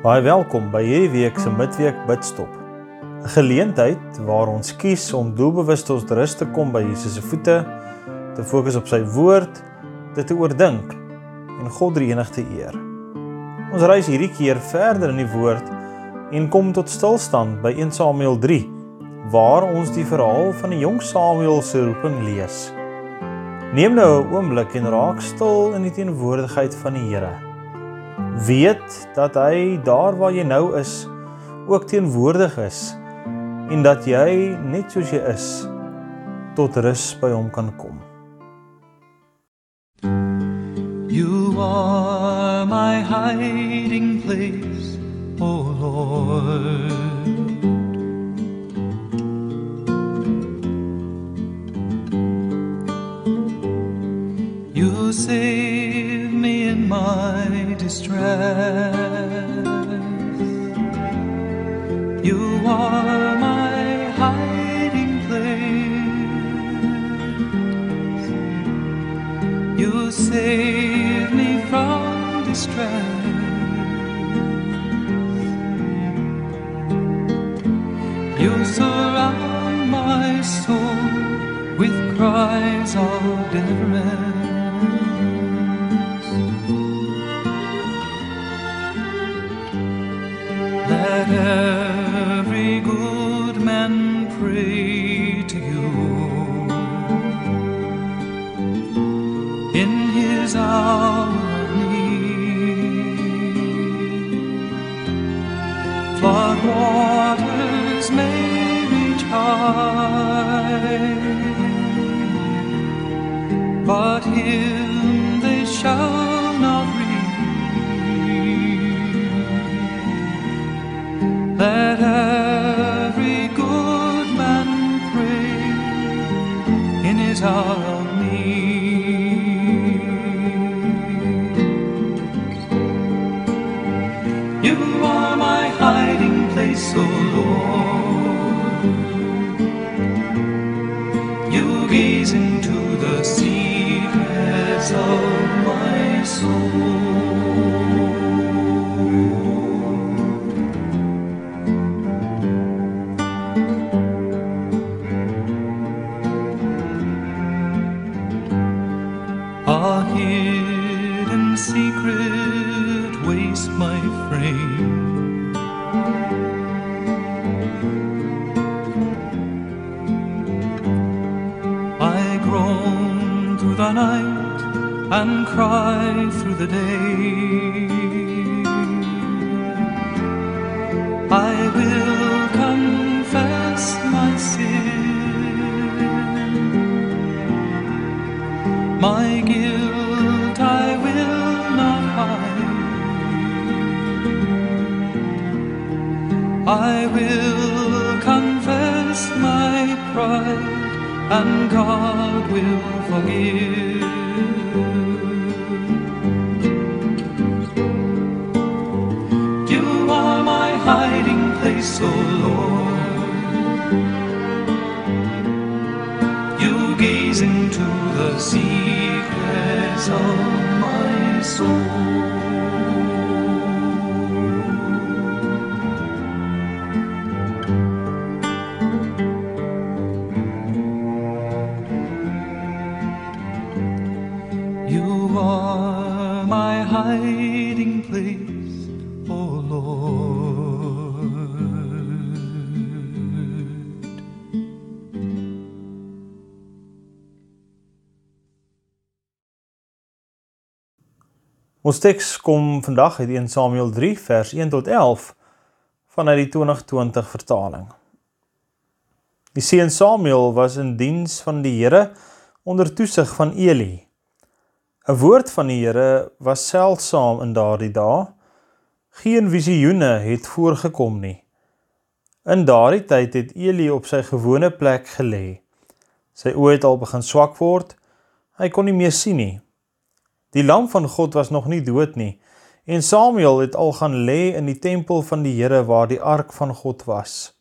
Baie welkom by hierdie week se midweek bidstop. 'n Geleentheid waar ons kies om doelbewus tot rus te kom by Jesus se voete, te fokus op sy woord, dit te oordink en God die enigste eer. Ons reis hierdie keer verder in die woord en kom tot stilstand by 1 Samuel 3 waar ons die verhaal van die jong Samuel se roeping lees. Neem nou 'n oomblik en raak stil in die teenwoordigheid van die Here. Weet dat hy daar waar jy nou is ook teenwoordig is en dat jy net soos jy is tot rus by hom kan kom. You are my hiding place, O oh Lord. You are my hiding place. You save me from distress. You surround my soul with cries of deliverance. May reach high, but him they shall You gaze into the secrets of my soul. A hidden secret wastes my frame. And cry through the day. I will confess my sin. My guilt I will not hide. I will confess my pride, and God will forgive. You are my hiding place, O Lord. You gaze into the secrets of my soul. Ons teks kom vandag uit 1 Samuel 3 vers 1 tot 11 vanuit die 2020 vertaling. Die seun Samuel was in diens van die Here onder toesig van Eli. 'n Woord van die Here was seldsaam in daardie dae. Geen visioene het voorgekom nie. In daardie tyd het Eli op sy gewone plek gelê. Sy oë het al begin swak word. Hy kon nie meer sien nie. Die lam van God was nog nie dood nie en Samuel het al gaan lê in die tempel van die Here waar die ark van God was.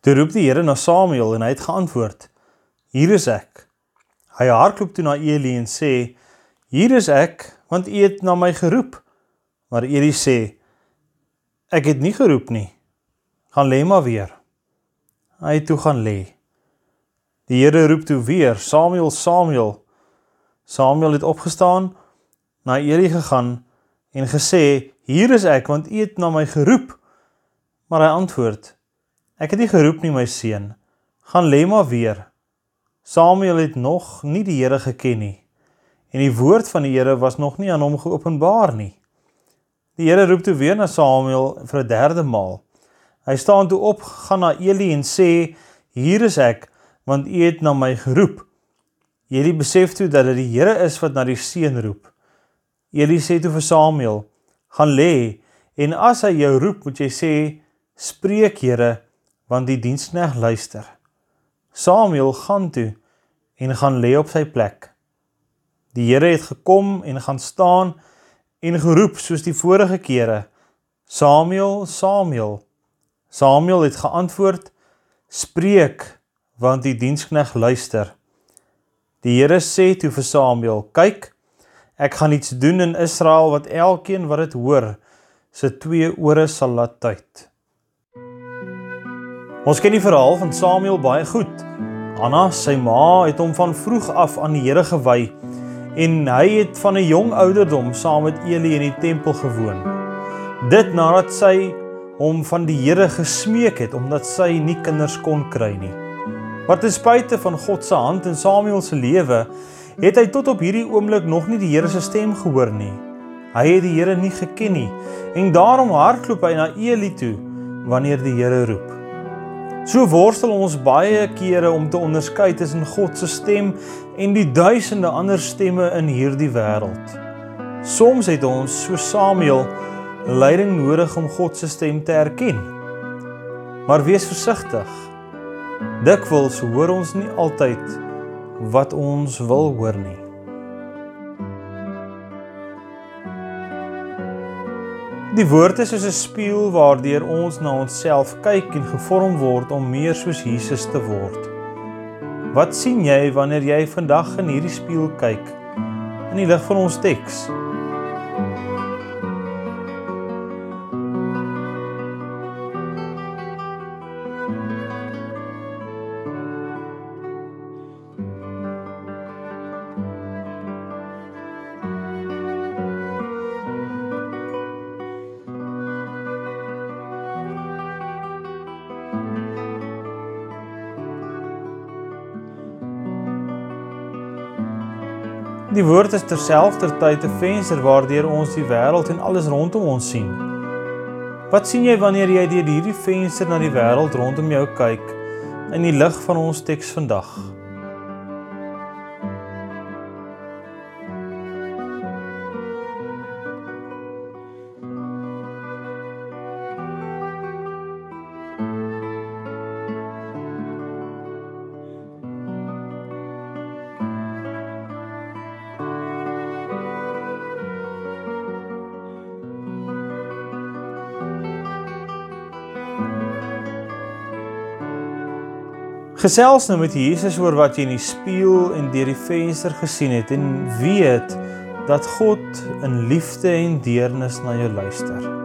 Toe roep die Here na Samuel en hy het geantwoord: "Hier is ek." Hy hardloop toe na Eli en sê: "Hier is ek, want U het na my geroep." Maar Eli sê: Ek het nie geroep nie. Gaan lê maar weer. Hy het toe gaan lê. Die Here roep toe weer, Samuel, Samuel. Samuel het opgestaan, na Eli gegaan en gesê, "Hier is ek, want U het na my geroep." Maar hy antwoord, "Ek het nie geroep nie, my seun. Gaan lê maar weer." Samuel het nog nie die Here geken nie en die woord van die Here was nog nie aan hom geopenbaar nie. Die Here roep toe weer na Samuel vir 'n derde maal. Hy staan toe op, gaan na Eli en sê: "Hier is ek, want U het na my geroep." Eli besef toe dat dit die Here is wat na die seun roep. Eli sê toe vir Samuel: "Gaan lê en as hy jou roep, moet jy sê: Spreek, Here, want die dienskneg luister." Samuel gaan toe en gaan lê op sy plek. Die Here het gekom en gaan staan en geroep soos die vorige kere: Samuel, Samuel. Samuel het geantwoord: Spreek, want die dienskneg luister. Die Here sê toe vir Samuel: Kyk, ek gaan iets doen in Israel wat elkeen wat dit hoor, se twee ore sal laat tyd. Ons ken die verhaal van Samuel baie goed. Anna, sy ma, het hom van vroeg af aan die Here gewy en hy het van 'n jong ouderdom saam met Eli in die tempel gewoon. Dit nadat sy hom van die Here gesmeek het omdat sy nie kinders kon kry nie. Maar ten spyte van God se hand in Samuel se lewe, het hy tot op hierdie oomblik nog nie die Here se stem gehoor nie. Hy het die Here nie geken nie en daarom hardloop hy na Eli toe wanneer die Here roep. So worstel ons baie kere om te onderskei tussen God se stem en die duisende ander stemme in hierdie wêreld. Soms het ons, so Samuel, leiding nodig om God se stem te erken. Maar wees versigtig. Dikwels hoor ons nie altyd wat ons wil hoor nie. Die woord is soos 'n spieël waardeur ons na onsself kyk en gevorm word om meer soos Jesus te word. Wat sien jy wanneer jy vandag in hierdie spieël kyk in die lig van ons teks? Die woord is terselfdertyd 'n venster waardeur ons die wêreld en alles rondom ons sien. Wat sien jy wanneer jy deur hierdie venster na die wêreld rondom jou kyk in die lig van ons teks vandag? Gesels nou met Jesus oor wat jy in die spieël en deur die venster gesien het en weet dat God in liefde en deernis na jou luister.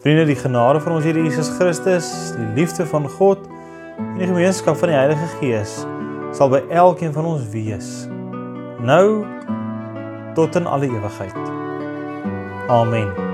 Vriende, die genade van ons Here Jesus Christus, die liefde van God en die gemeenskap van die Heilige Gees sal by elkeen van ons wees. Nou tot in alle ewigheid. Amen.